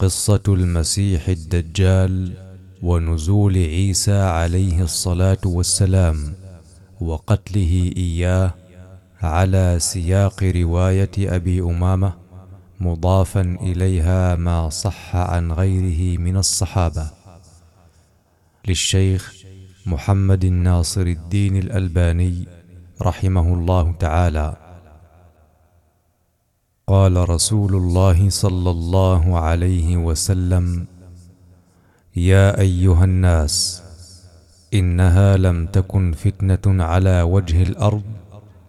قصة المسيح الدجال ونزول عيسى عليه الصلاة والسلام وقتله إياه على سياق رواية أبي أمامة مضافا إليها ما صح عن غيره من الصحابة. للشيخ محمد الناصر الدين الألباني رحمه الله تعالى. قال رسول الله صلى الله عليه وسلم يا أيها الناس إنها لم تكن فتنة على وجه الأرض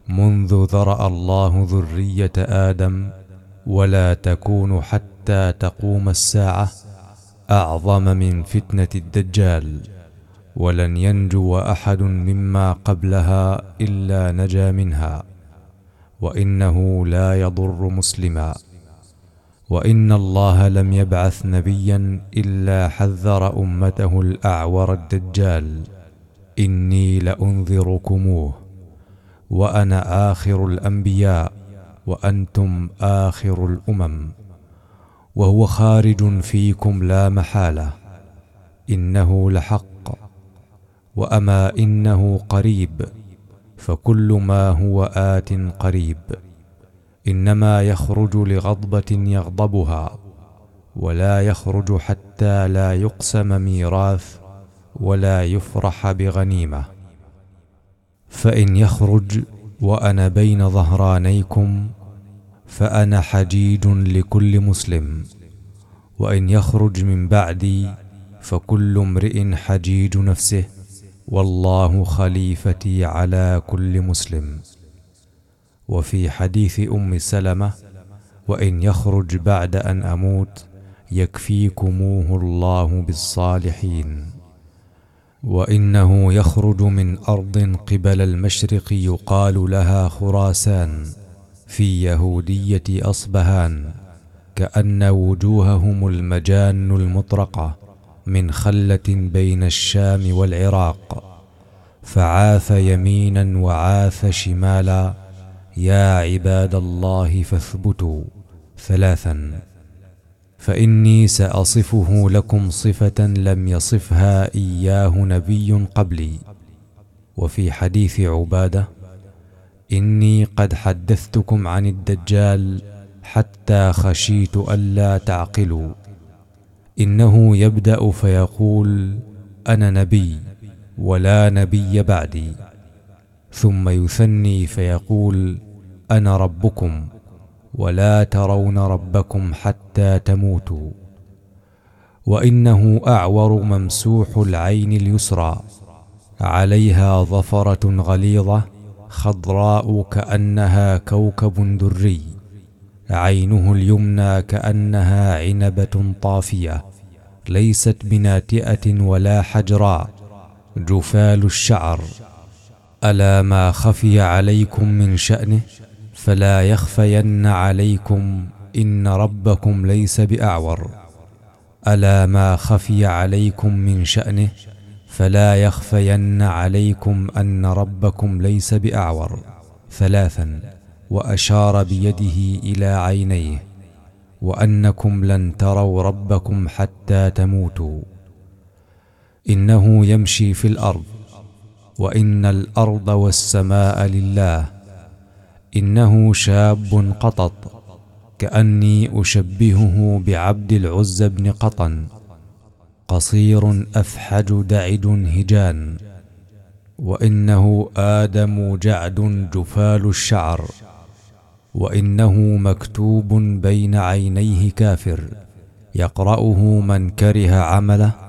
منذ ذرأ الله ذرية آدم ولا تكون حتى تقوم الساعة أعظم من فتنة الدجال ولن ينجو أحد مما قبلها إلا نجا منها. وإنه لا يضر مسلما. وإن الله لم يبعث نبيا إلا حذر أمته الأعور الدجال. إني لأنذركموه. وأنا آخر الأنبياء وأنتم آخر الأمم. وهو خارج فيكم لا محالة. إنه لحق. وأما إنه قريب فكل ما هو آت قريب. إنما يخرج لغضبة يغضبها ولا يخرج حتى لا يقسم ميراث ولا يفرح بغنيمة. فإن يخرج وأنا بين ظهرانيكم فأنا حجيج لكل مسلم. وإن يخرج من بعدي فكل امرئ حجيج نفسه. والله خليفتي على كل مسلم. وفي حديث أم سلمة وإن يخرج بعد أن أموت يكفيكموه الله بالصالحين. وإنه يخرج من أرض قبل المشرق يقال لها خراسان في يهودية أصبهان كأن وجوههم المجان المطرقة من خلة بين الشام والعراق. فعاث يمينا وعاث شمالا. يا عباد الله فاثبتوا ثلاثا. فإني سأصفه لكم صفة لم يصفها إياه نبي قبلي. وفي حديث عبادة إني قد حدثتكم عن الدجال حتى خشيت الا تعقلوا. إنه يبدأ فيقول أنا نبي. ولا نبي بعدي. ثم يثني فيقول أنا ربكم ولا ترون ربكم حتى تموتوا. وإنه أعور ممسوح العين اليسرى. عليها ظفرة غليظة خضراء كأنها كوكب دري. عينه اليمنى كأنها عنبة طافية. ليست بناتئة ولا حجراء جفال الشعر. ألا ما خفي عليكم من شأنه؟ فلا يخفين عليكم. إن ربكم ليس بأعور. ألا ما خفي عليكم من شأنه؟ فلا يخفين عليكم أن ربكم ليس بأعور. ثلاثا وأشار بيده إلى عينيه وأنكم لن تروا ربكم حتى تموتوا. إنه يمشي في الأرض وإن الأرض والسماء لله إنه شاب قطط كأني أشبهه بعبد العز بن قطن قصير أفحج دعد هجان وإنه آدم جعد جفال الشعر وإنه مكتوب بين عينيه كافر يقرأه من كره عمله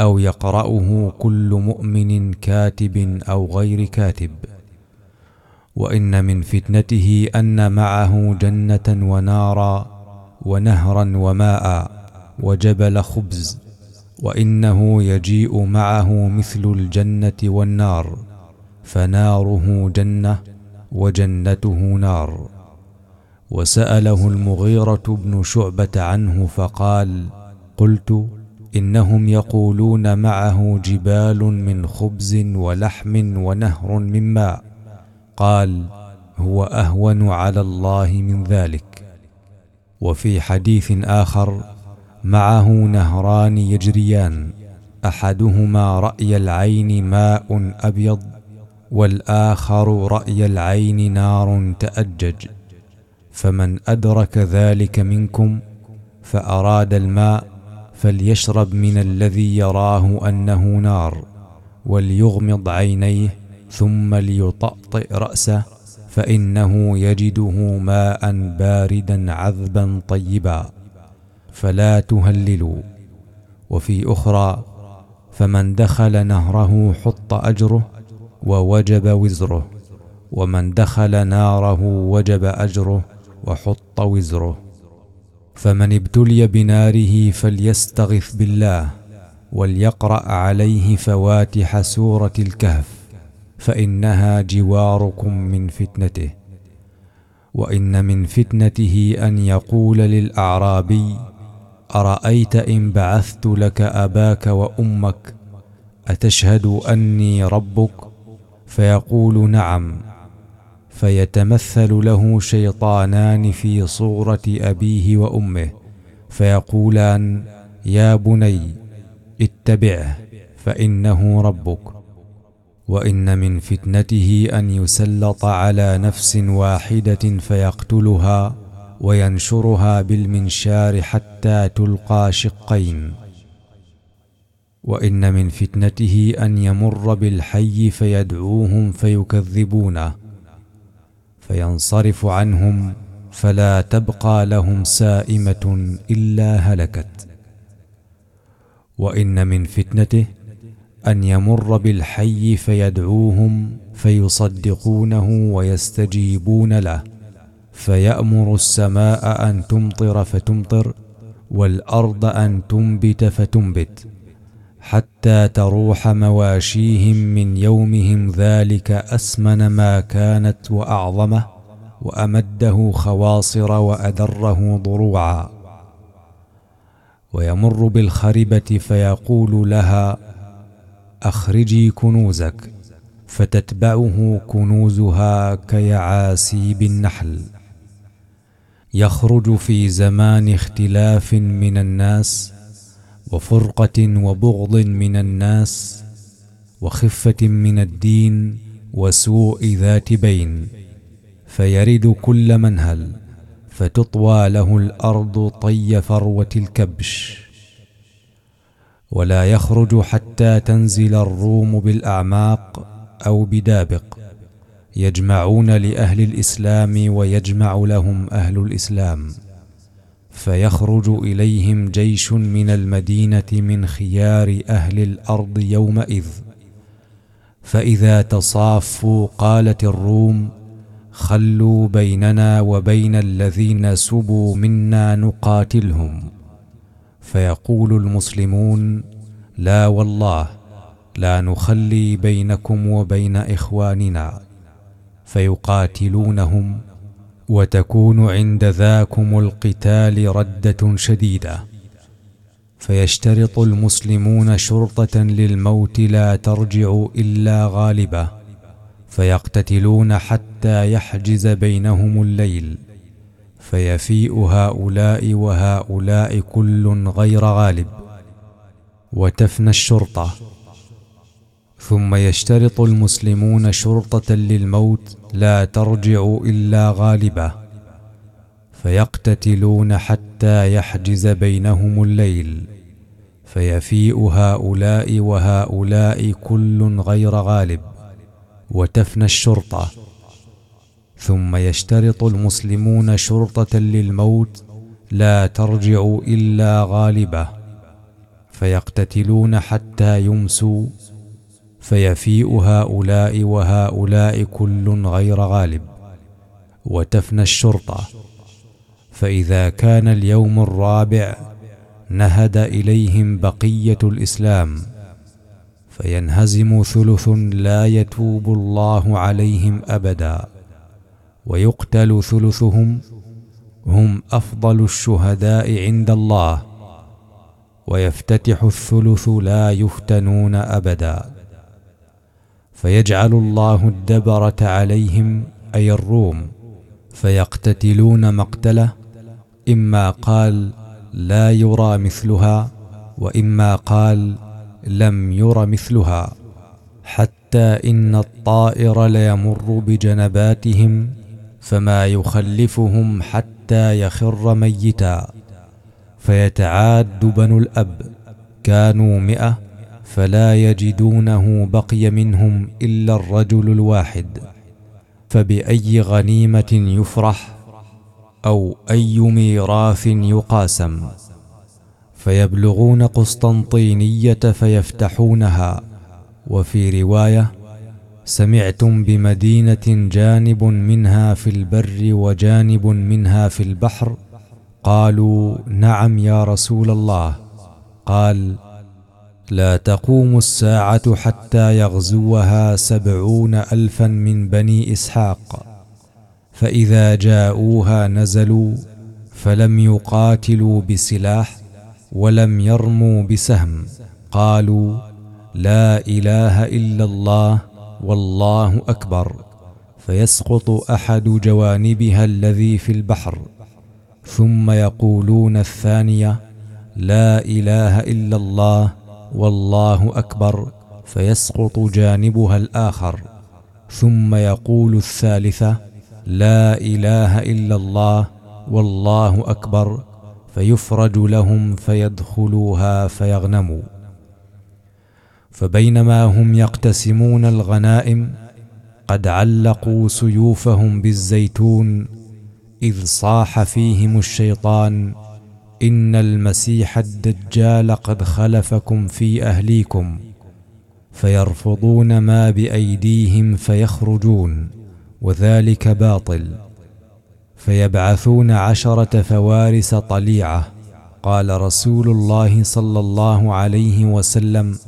أو يقرأه كل مؤمن كاتب أو غير كاتب. وإن من فتنته أن معه جنة ونارا ونهرا وماء وجبل خبز وإنه يجيء معه مثل الجنة والنار فناره جنة وجنته نار. وسأله المغيرة بن شعبة عنه فقال قلت إنهم يقولون معه جبال من خبز ولحم ونهر من ماء. قال هو أهون على الله من ذلك. وفي حديث آخر معه نهران يجريان أحدهما رأي العين ماء أبيض والآخر رأي العين نار تأجج. فمن أدرك ذلك منكم فأراد الماء فليشرب من الذي يراه أنه نار وليغمض عينيه ثم ليطأطئ رأسه فإنه يجده ماء باردا عذبا طيبا. فلا تهللوا. وفي أخرى فمن دخل نهره حط أجره ووجب وزره ومن دخل ناره وجب أجره وحط وزره. فمن ابتلي بناره فليستغث بالله وليقرأ عليه فواتح سورة الكهف فإنها جواركم من فتنته. وإن من فتنته أن يقول للأعرابي أرأيت إن بعثت لك أباك وأمك أتشهد أني ربك؟ فيقول نعم. فيتمثل له شيطانان في صورة أبيه وأمه فيقولان يا بني اتبعه فإنه ربك. وإن من فتنته أن يسلط على نفس واحدة فيقتلها وينشرها بالمنشار حتى تلقى شقين. وإن من فتنته أن يمر بالحي فيدعوهم فيكذبونه. فينصرف عنهم فلا تبقى لهم سائمة إلا هلكت. وإن من فتنته أن يمر بالحي فيدعوهم فيصدقونه ويستجيبون له فيأمر السماء أن تمطر فتمطر والأرض أن تنبت فتنبت. حتى تروح مواشيهم من يومهم ذلك أسمن ما كانت وأعظمه وأمده خواصر وادره ضروعا. ويمر بالخربة فيقول لها أخرجي كنوزك فتتبعه كنوزها كيعاسيب النحل يخرج في زمان اختلاف من الناس وفرقة وبغض من الناس وخفة من الدين وسوء ذات بين فيرد كل منهل فتطوى له الأرض طي فروة الكبش. ولا يخرج حتى تنزل الروم بالأعماق أو بدابق يجمعون لأهل الإسلام ويجمع لهم أهل الإسلام. فيخرج إليهم جيش من المدينة من خيار أهل الأرض يومئذ. فإذا تصافوا قالت الروم خلوا بيننا وبين الذين سبوا منا نقاتلهم. فيقول المسلمون لا والله لا نخلي بينكم وبين إخواننا. فيقاتلونهم وتكون عند ذاكم القتال ردة شديدة. فيشترط المسلمون شرطة للموت لا ترجع إلا غالبة. فيقتتلون حتى يحجز بينهم الليل. فيفيء هؤلاء وهؤلاء كل غير غالب. وتفنى الشرطة. ثم يشترط المسلمون شرطة للموت لا ترجع إلا غالبة فيقتتلون حتى يحجز بينهم الليل فيفيء هؤلاء وهؤلاء كل غير غالب وتفنى الشرطة. ثم يشترط المسلمون شرطة للموت لا ترجع إلا غالبة فيقتتلون حتى يمسوا فيفيء هؤلاء وهؤلاء كل غير غالب وتفنى الشرطة. فإذا كان اليوم الرابع نهد إليهم بقية الإسلام فينهزم ثلث لا يتوب الله عليهم أبدا ويقتل ثلثهم هم أفضل الشهداء عند الله ويفتتح الثلث لا يفتنون أبدا. فيجعل الله الدبرة عليهم أي الروم فيقتتلون مقتله إما قال لا يرى مثلها وإما قال لم ير مثلها حتى إن الطائر ليمر بجنباتهم فما يخلفهم حتى يخر ميتا. فيتعاد بنو الأب كانوا مئة فلا يجدونه بقي منهم إلا الرجل الواحد فبأي غنيمة يفرح أو أي ميراث يقاسم فيبلغون قسطنطينية فيفتحونها. وفي رواية سمعتم بمدينة جانب منها في البر وجانب منها في البحر قالوا نعم يا رسول الله. قال لا تقوم الساعة حتى يغزوها سبعون الفا من بني إسحاق. فإذا جاءوها نزلوا فلم يقاتلوا بسلاح ولم يرموا بسهم. قالوا لا إله إلا الله والله أكبر. فيسقط أحد جوانبها الذي في البحر. ثم يقولون الثانية لا إله إلا الله والله أكبر فيسقط جانبها الآخر. ثم يقول الثالثة لا إله إلا الله والله أكبر. فيفرج لهم فيدخلوها فيغنموا. فبينما هم يقتسمون الغنائم قد علقوا سيوفهم بالزيتون إذ صاح فيهم الشيطان إن المسيح الدجال قد خلفكم في أهليكم فيرفضون ما بأيديهم فيخرجون وذلك باطل. فيبعثون عشرة فوارس طليعة. قال رسول الله صلى الله عليه وسلم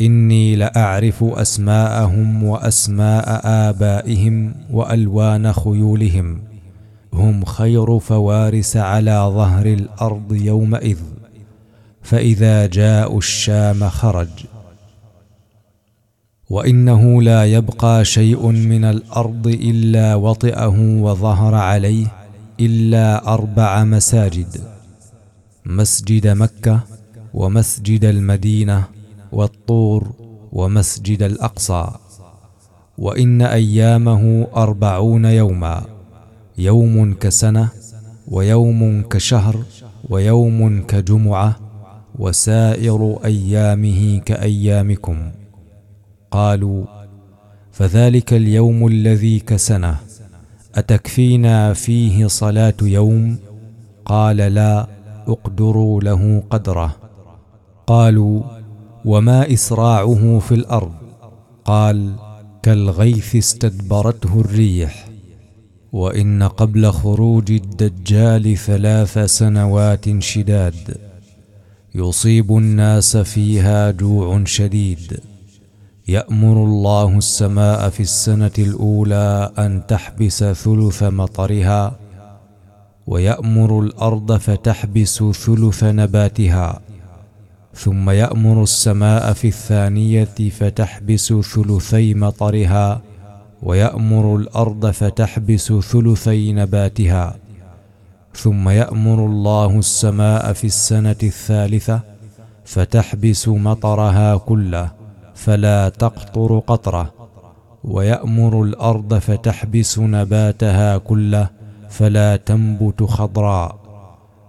إني لأعرف أسماءهم وأسماء آبائهم وألوان خيولهم. هم خير فوارس على ظهر الأرض يومئذ فإذا جاءوا الشام خرج. وإنه لا يبقى شيء من الأرض إلا وطئه وظهر عليه إلا أربع مساجد مسجد مكة ومسجد المدينة والطور ومسجد الأقصى. وإن أيامه أربعون يوما. يوم كسنة ويوم كشهر ويوم كجمعة وسائر أيامه كأيامكم. قالوا فذلك اليوم الذي كسنة. أتكفينا فيه صلاة يوم؟ قال لا اقدروا له قدره. قالوا وما إسراعه في الأرض؟ قال كالغيث استدبرته الريح. وإن قبل خروج الدجال ثلاث سنوات شداد يصيب الناس فيها جوع شديد. يأمر الله السماء في السنة الأولى أن تحبس ثلث مطرها ويأمر الأرض فتحبس ثلث نباتها. ثم يأمر السماء في الثانية فتحبس ثلثي مطرها ويأمر الأرض فتحبس ثلثي نباتها ثم يأمر الله السماء في السنة الثالثة فتحبس مطرها كله فلا تقطر قطره ويأمر الأرض فتحبس نباتها كله فلا تنبت خضراء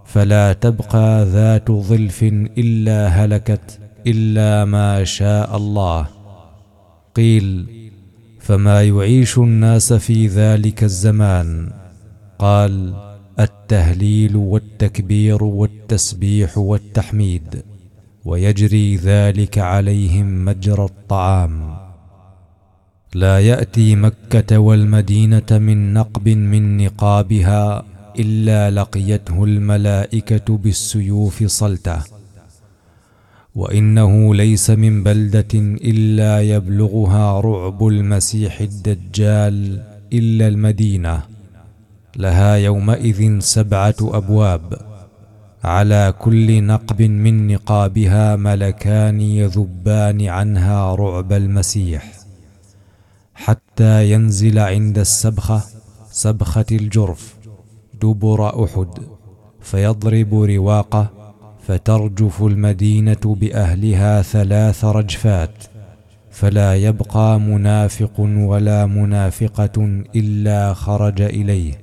فلا تبقى ذات ظلف إلا هلكت إلا ما شاء الله. قيل فما يعيش الناس في ذلك الزمان. قال التهليل والتكبير والتسبيح والتحميد ويجري ذلك عليهم مجرى الطعام. لا يأتي مكة والمدينة من نقب من نقابها إلا لقيته الملائكة بالسيوف صلته. وإنه ليس من بلدة إلا يبلغها رعب المسيح الدجال إلا المدينة. لها يومئذ سبعة أبواب. على كل نقب من نقابها ملكان يذبان عنها رعب المسيح. حتى ينزل عند السبخه سبخة الجرف دبر أحد فيضرب رواقه فترجف المدينة بأهلها ثلاث رجفات فلا يبقى منافق ولا منافقة إلا خرج إليه.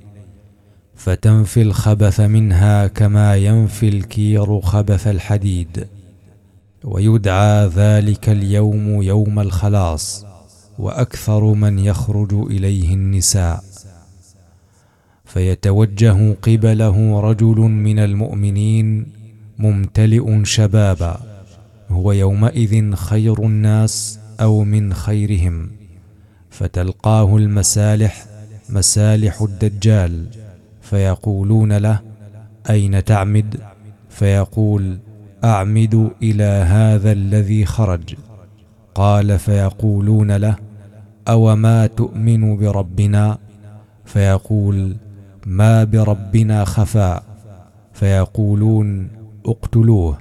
فتنفي الخبث منها كما ينفي الكير خبث الحديد. ويدعى ذلك اليوم يوم الخلاص وأكثر من يخرج إليه النساء. فيتوجه قبله رجل من المؤمنين ممتلئ شبابا هو يومئذ خير الناس أو من خيرهم فتلقاه المسالح مسالح الدجال فيقولون له أين تعمد؟ فيقول أعمد إلى هذا الذي خرج. قال فيقولون له أوما تؤمن بربنا؟ فيقول ما بربنا خفاء. فيقولون اقتلوه.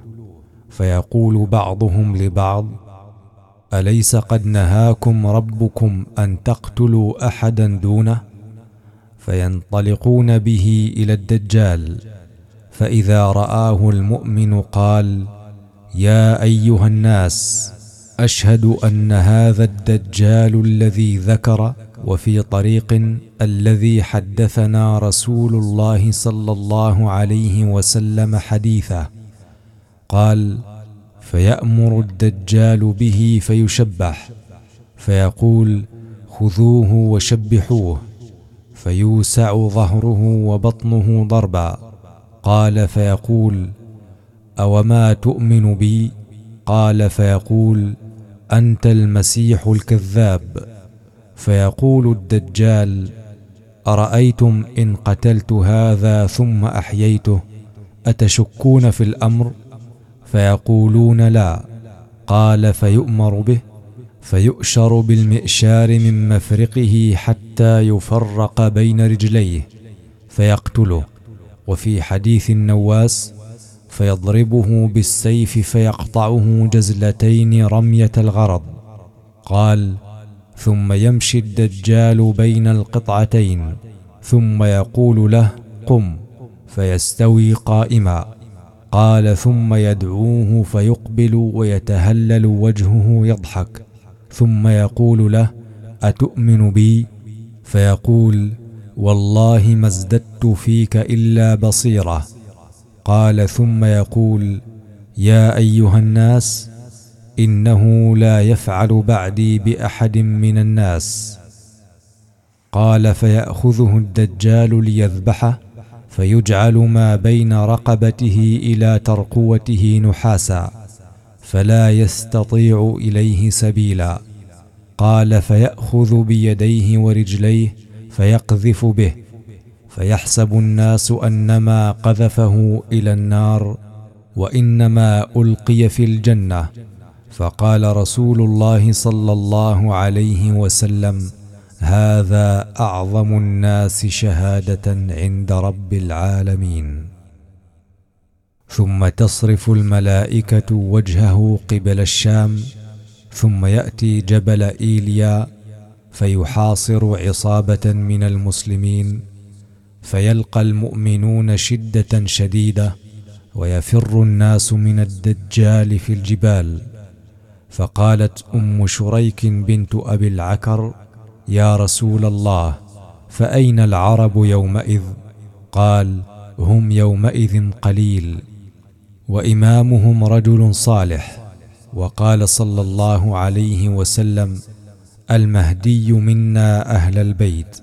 فيقول بعضهم لبعض أليس قد نهاكم ربكم أن تقتلوا أحدا دونه؟ فينطلقون به إلى الدجال. فإذا رآه المؤمن قال يا أيها الناس أشهد أن هذا الدجال الذي ذكر وفي طريق الذي حدثنا رسول الله صلى الله عليه وسلم حديثه قال فيأمر الدجال به فيشبح فيقول خذوه وشبحوه فيوسع ظهره وبطنه ضربا. قال فيقول أوما تؤمن بي؟ قال فيقول أنت المسيح الكذاب. فيقول الدجال أرأيتم إن قتلت هذا ثم أحييته؟ أتشكون في الأمر؟ فيقولون لا. قال فيؤمر به فيؤشر بالمئشار من مفرقه حتى يفرق بين رجليه فيقتله. وفي حديث النواس فيضربه بالسيف فيقطعه جزلتين رمية الغرض. قال ثم يمشي الدجال بين القطعتين ثم يقول له قم فيستوي قائما. قال ثم يدعوه فيقبل ويتهلل وجهه يضحك ثم يقول له أتؤمن بي؟ فيقول والله ما ازددت فيك إلا بصيرة. قال ثم يقول يا أيها الناس إنه لا يفعل بعدي بأحد من الناس. قال فيأخذه الدجال ليذبحه فيجعل ما بين رقبته إلى ترقوته نحاسا فلا يستطيع إليه سبيلا. قال فيأخذ بيديه ورجليه فيقذف به فيحسب الناس أنما قذفه إلى النار وإنما ألقي في الجنة. فقال رسول الله صلى الله عليه وسلم هذا أعظم الناس شهادة عند رب العالمين. ثم تصرف الملائكة وجهه قبل الشام ثم يأتي جبل إيليا فيحاصر عصابة من المسلمين فيلقى المؤمنون شدة شديدة ويفر الناس من الدجال في الجبال. فقالت أم شريك بنت أبي العكر يا رسول الله فأين العرب يومئذ؟ قال هم يومئذ قليل. وإمامهم رجل صالح وقال صلى الله عليه وسلم المهدي منا أهل البيت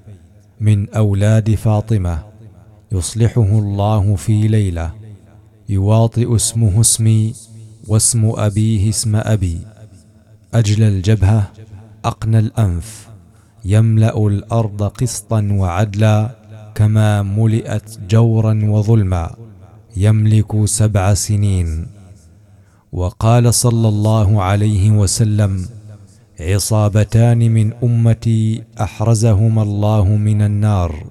من أولاد فاطمة يصلحه الله في ليلة يواطئ اسمه اسمي واسم أبيه اسم أبي. اجلى الجبهة أقنى الأنف يملأ الأرض قسطا وعدلا كما ملئت جورا وظلما يملك سبع سنين. وقال صلى الله عليه وسلم عصابتان من أمتي أحرزهما الله من النار.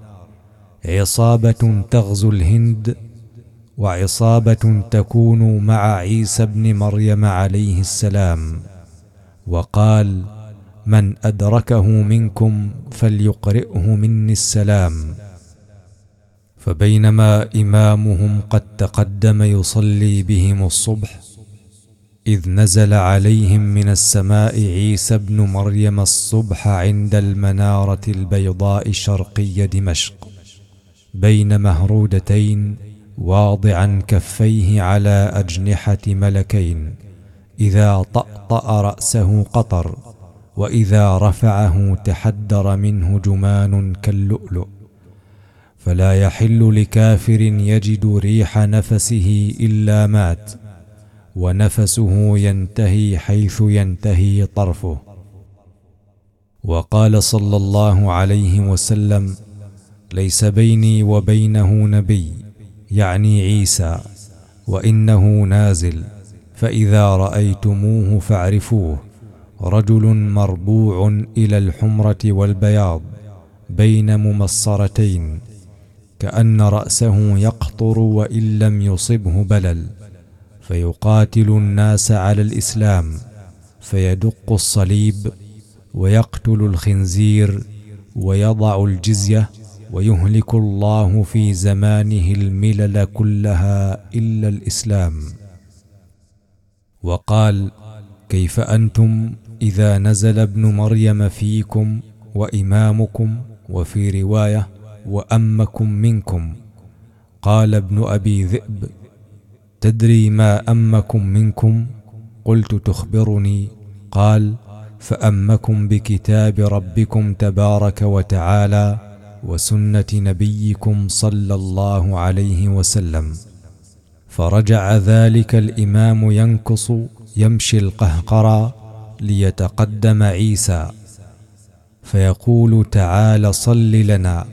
عصابة تغزو الهند وعصابة تكون مع عيسى ابن مريم عليه السلام. وقال من أدركه منكم فليقرئه مني السلام. فبينما إمامهم قد تقدم يصلي بهم الصبح إذ نزل عليهم من السماء عيسى بن مريم الصبح عند المنارة البيضاء شرقي دمشق بين مهرودتين واضعا كفيه على أجنحة ملكين. إذا طأطأ رأسه قطر وإذا رفعه تحدر منه جمان كاللؤلؤ. فلا يحل لكافر يجد ريح نفسه إلا مات ونفسه ينتهي حيث ينتهي طرفه. وقال صلى الله عليه وسلم ليس بيني وبينه نبي يعني عيسى وإنه نازل. فإذا رأيتموه فاعرفوه. رجل مربوع إلى الحمرة والبياض بين ممصرتين كأن رأسه يقطر وإن لم يصبه بلل. فيقاتل الناس على الإسلام فيدق الصليب ويقتل الخنزير ويضع الجزية ويهلك الله في زمانه الملل كلها إلا الإسلام. وقال كيف أنتم إذا نزل ابن مريم فيكم وإمامكم وفي رواية وأمكم منكم؟ قال ابن أبي ذئب تدري ما أمكم منكم؟ قلت تخبرني. قال فأمكم بكتاب ربكم تبارك وتعالى وسنة نبيكم صلى الله عليه وسلم. فرجع ذلك الإمام ينكص يمشي القهقرى ليتقدم عيسى. فيقول تعال صل لنا.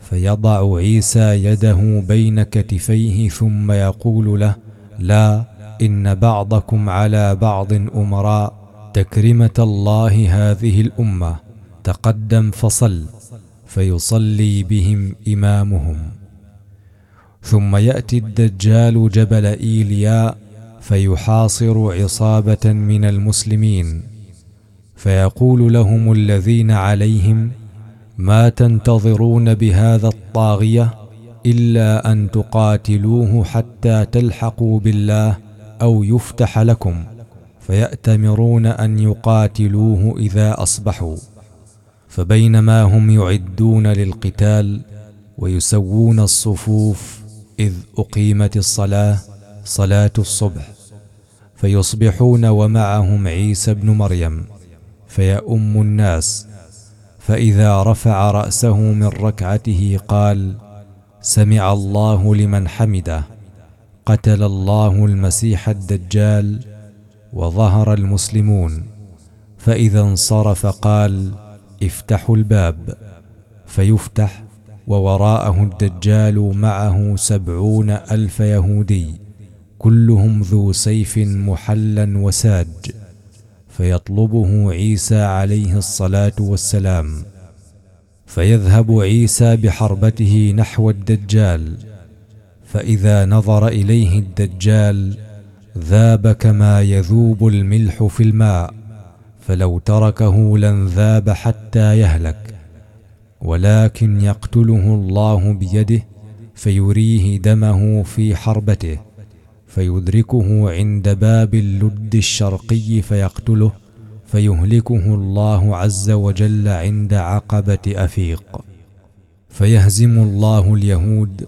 فيضع عيسى يده بين كتفيه ثم يقول له لا إن بعضكم على بعض أمراء تكرمة الله هذه الأمة تقدم فصل. فيصلي بهم إمامهم. ثم يأتي الدجال جبل ايلياء فيحاصر عصابة من المسلمين. فيقول لهم الذين عليهم ما تنتظرون بهذا الطاغية إلا أن تقاتلوه حتى تلحقوا بالله أو يفتح لكم. فيأتمرون أن يقاتلوه إذا أصبحوا. فبينما هم يعدون للقتال ويسوون الصفوف إذ أقيمت الصلاة صلاة الصبح فيصبحون ومعهم عيسى بن مريم فيؤم الناس فإذا رفع رأسه من ركعته قال سمع الله لمن حمده قتل الله المسيح الدجال وظهر المسلمون فإذا انصرف قال افتحوا الباب فيفتح ووراءه الدجال معه سبعون ألف يهودي كلهم ذو سيف محلا وساج. فيطلبه عيسى عليه الصلاة والسلام. فيذهب عيسى بحربته نحو الدجال. فإذا نظر إليه الدجال ذاب كما يذوب الملح في الماء. فلو تركه لانذاب حتى يهلك. ولكن يقتله الله بيده فيريه دمه في حربته فيدركه عند باب اللد الشرقي فيقتله فيهلكه الله عز وجل عند عقبة أفيق. فيهزم الله اليهود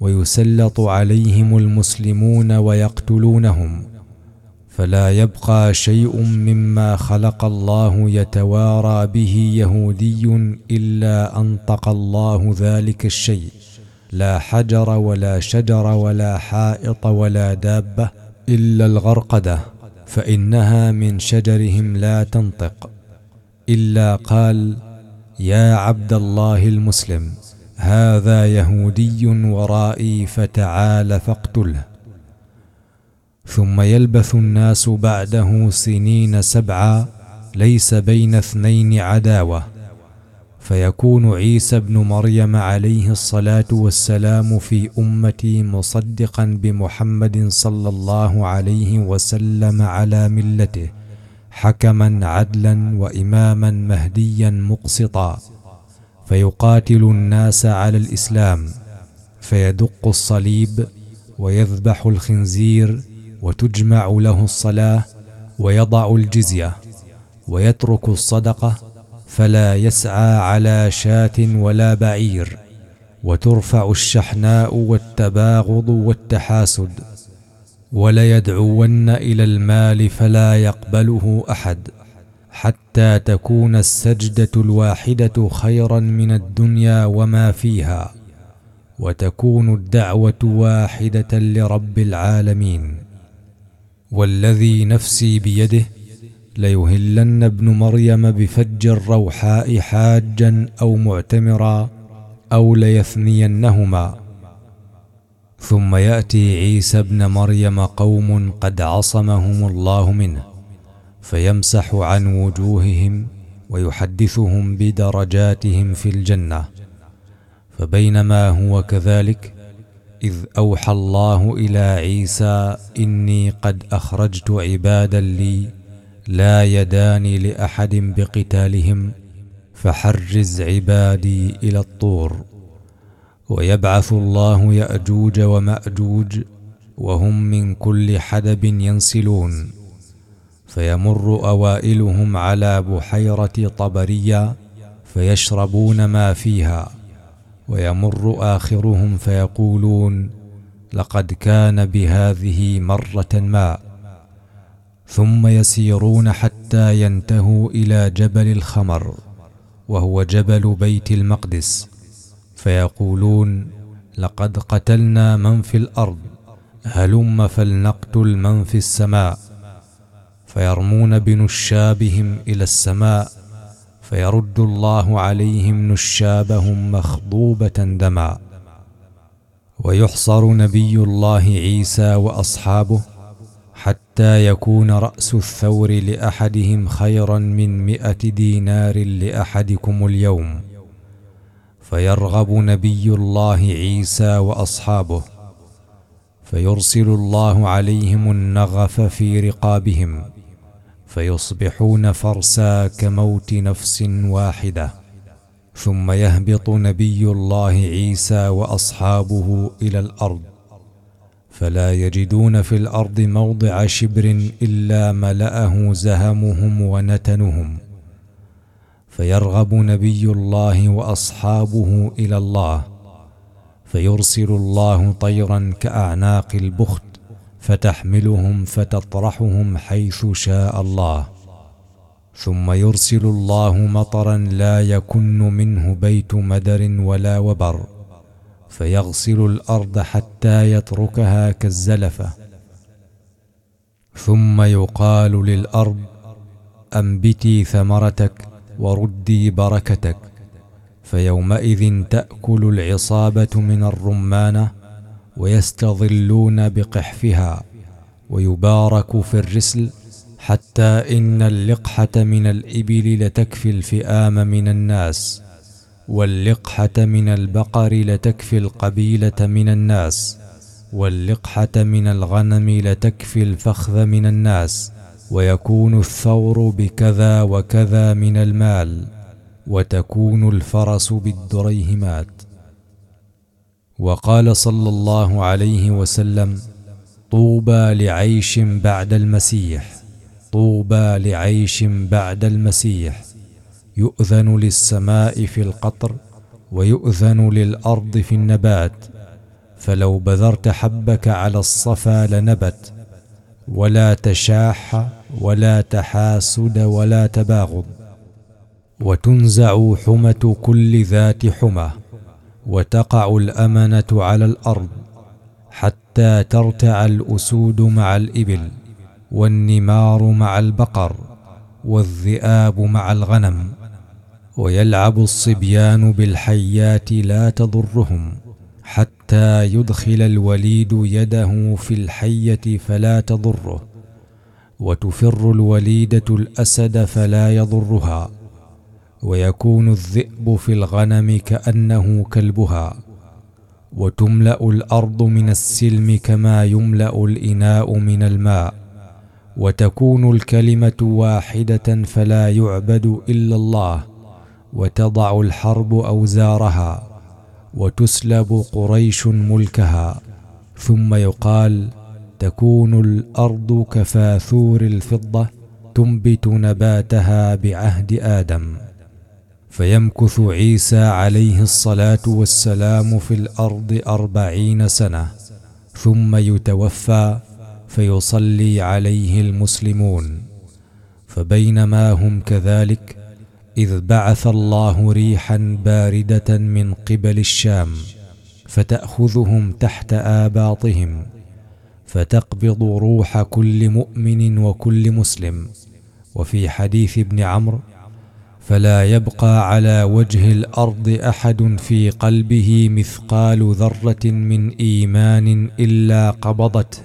ويسلط عليهم المسلمون ويقتلونهم. فلا يبقى شيء مما خلق الله يتوارى به يهودي إلا انطق الله ذلك الشيء. لا حجر ولا شجر ولا حائط ولا دابة إلا الغرقدة فإنها من شجرهم لا تنطق. إلا قال يا عبد الله المسلم هذا يهودي ورائي فتعال فاقتله. ثم يلبث الناس بعده سنين سبعا ليس بين اثنين عداوة. فيكون عيسى ابن مريم عليه الصلاة والسلام في أمتي مصدقا بمحمد صلى الله عليه وسلم على ملته حكما عدلا وإماما مهديا مقسطا. فيقاتل الناس على الإسلام فيدق الصليب ويذبح الخنزير وتجمع له الصلاة ويضع الجزية ويترك الصدقة فلا يسعى على شاة ولا بعير وترفع الشحناء والتباغض والتحاسد وليدعون إلى المال فلا يقبله أحد حتى تكون السجدة الواحدة خيرا من الدنيا وما فيها وتكون الدعوة واحدة لرب العالمين والذي نفسي بيده ليهلن ابن مريم بفج الروحاء حاجا أو معتمرا أو ليثنينهما. ثم يأتي عيسى ابن مريم قوم قد عصمهم الله منه فيمسح عن وجوههم ويحدثهم بدرجاتهم في الجنة فبينما هو كذلك إذ أوحى الله إلى عيسى إني قد أخرجت عبادا لي لا يدان لأحد بقتالهم فحرز عبادي إلى الطور. ويبعث الله يأجوج ومأجوج وهم من كل حدب ينسلون. فيمر أوائلهم على بحيرة طبرية فيشربون ما فيها. ويمر آخرهم فيقولون لقد كان بهذه مرة ما. ثم يسيرون حتى ينتهوا إلى جبل الخمر وهو جبل بيت المقدس. فيقولون لقد قتلنا من في الأرض هلم فلنقتل من في السماء. فيرمون بنشابهم إلى السماء فيرد الله عليهم نشابهم مخضوبة دما. ويحصر نبي الله عيسى وأصحابه حتى يكون رأس الثور لأحدهم خيرا من مائه دينار لأحدكم اليوم. فيرغب نبي الله عيسى وأصحابه فيرسل الله عليهم النغف في رقابهم. فيصبحون فرسا كموت نفس واحدة. ثم يهبط نبي الله عيسى وأصحابه إلى الأرض. فلا يجدون في الأرض موضع شبر إلا ملأه زهمهم ونتنهم. فيرغب نبي الله وأصحابه إلى الله. فيرسل الله طيرا كأعناق البخت. فتحملهم فتطرحهم حيث شاء الله. ثم يرسل الله مطرا لا يكن منه بيت مدر ولا وبر. فيغسل الأرض حتى يتركها كالزلفة. ثم يقال للأرض أنبتي ثمرتك وردي بركتك. فيومئذ تأكل العصابة من الرمانة ويستظلون بقحفها ويبارك في الرسل حتى إن اللقحة من الإبل لتكفي الفئام من الناس واللقحة من البقر لتكفي القبيلة من الناس واللقحة من الغنم لتكفي الفخذ من الناس ويكون الثور بكذا وكذا من المال وتكون الفرس بالدريهمات وقال صلى الله عليه وسلم طوبى لعيش بعد المسيح طوبى لعيش بعد المسيح يؤذن للسماء في القطر ويؤذن للأرض في النبات فلو بذرت حبك على الصفا لنبت ولا تشاح ولا تحاسد ولا تباغض وتنزع حمة كل ذات حمى. وتقع الامنه على الأرض حتى ترتع الأسود مع الإبل والنمار مع البقر والذئاب مع الغنم ويلعب الصبيان بالحيات لا تضرهم حتى يدخل الوليد يده في الحية فلا تضره وتفر الوليدة الأسد فلا يضرها ويكون الذئب في الغنم كأنه كلبها وتملأ الأرض من السلم كما يملأ الإناء من الماء وتكون الكلمة واحدة فلا يعبد إلا الله وتضع الحرب أوزارها وتسلب قريش ملكها ثم يقال تكون الأرض كفاثور الفضة تنبت نباتها بعهد آدم. فيمكث عيسى عليه الصلاة والسلام في الأرض أربعين سنة ثم يتوفى فيصلي عليه المسلمون. فبينما هم كذلك إذ بعث الله ريحا باردة من قبل الشام فتأخذهم تحت آباطهم فتقبض روح كل مؤمن وكل مسلم. وفي حديث ابن عمرو فلا يبقى على وجه الأرض أحد في قلبه مثقال ذرة من إيمان إلا قبضته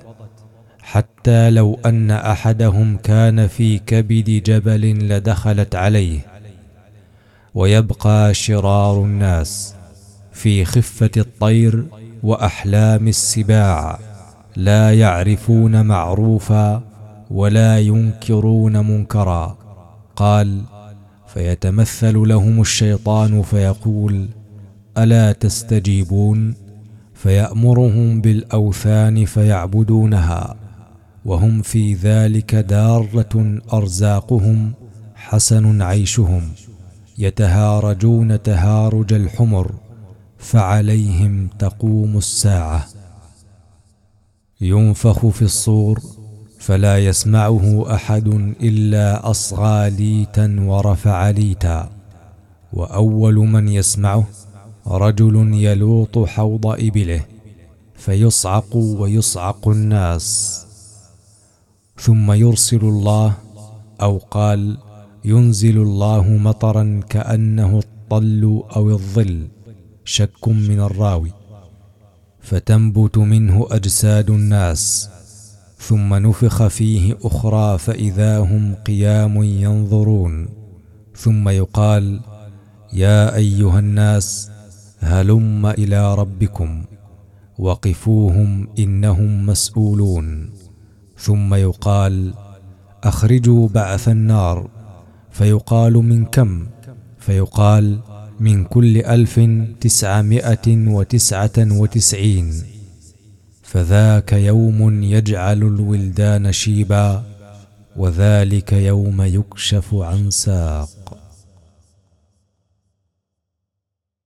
حتى لو أن أحدهم كان في كبد جبل لدخلت عليه. ويبقى شرار الناس في خفة الطير وأحلام السباع لا يعرفون معروفا ولا ينكرون منكرا. قال فيتمثل لهم الشيطان فيقول ألا تستجيبون؟ فيأمرهم بالأوثان فيعبدونها وهم في ذلك دارة أرزاقهم حسن عيشهم يتهارجون تهارج الحمر فعليهم تقوم الساعة. ينفخ في الصور فلا يسمعه أحد إلا أصغى ليتا ورفع ليتا. وأول من يسمعه رجل يلوط حوض إبله فيصعق ويصعق الناس. ثم يرسل الله أو قال ينزل الله مطرا كأنه الطل أو الظل شك من الراوي. فتنبت منه أجساد الناس. ثم نفخ فيه أخرى فإذا هم قيام ينظرون. ثم يقال يا أيها الناس هلم إلى ربكم وقفوهم إنهم مسؤولون. ثم يقال أخرجوا بعث النار. فيقال من كم؟ فيقال من كل ألف تسعمائة وتسعة وتسعين. فذاك يوم يجعل الولدان شيبا وذلك يوم يكشف عن ساق.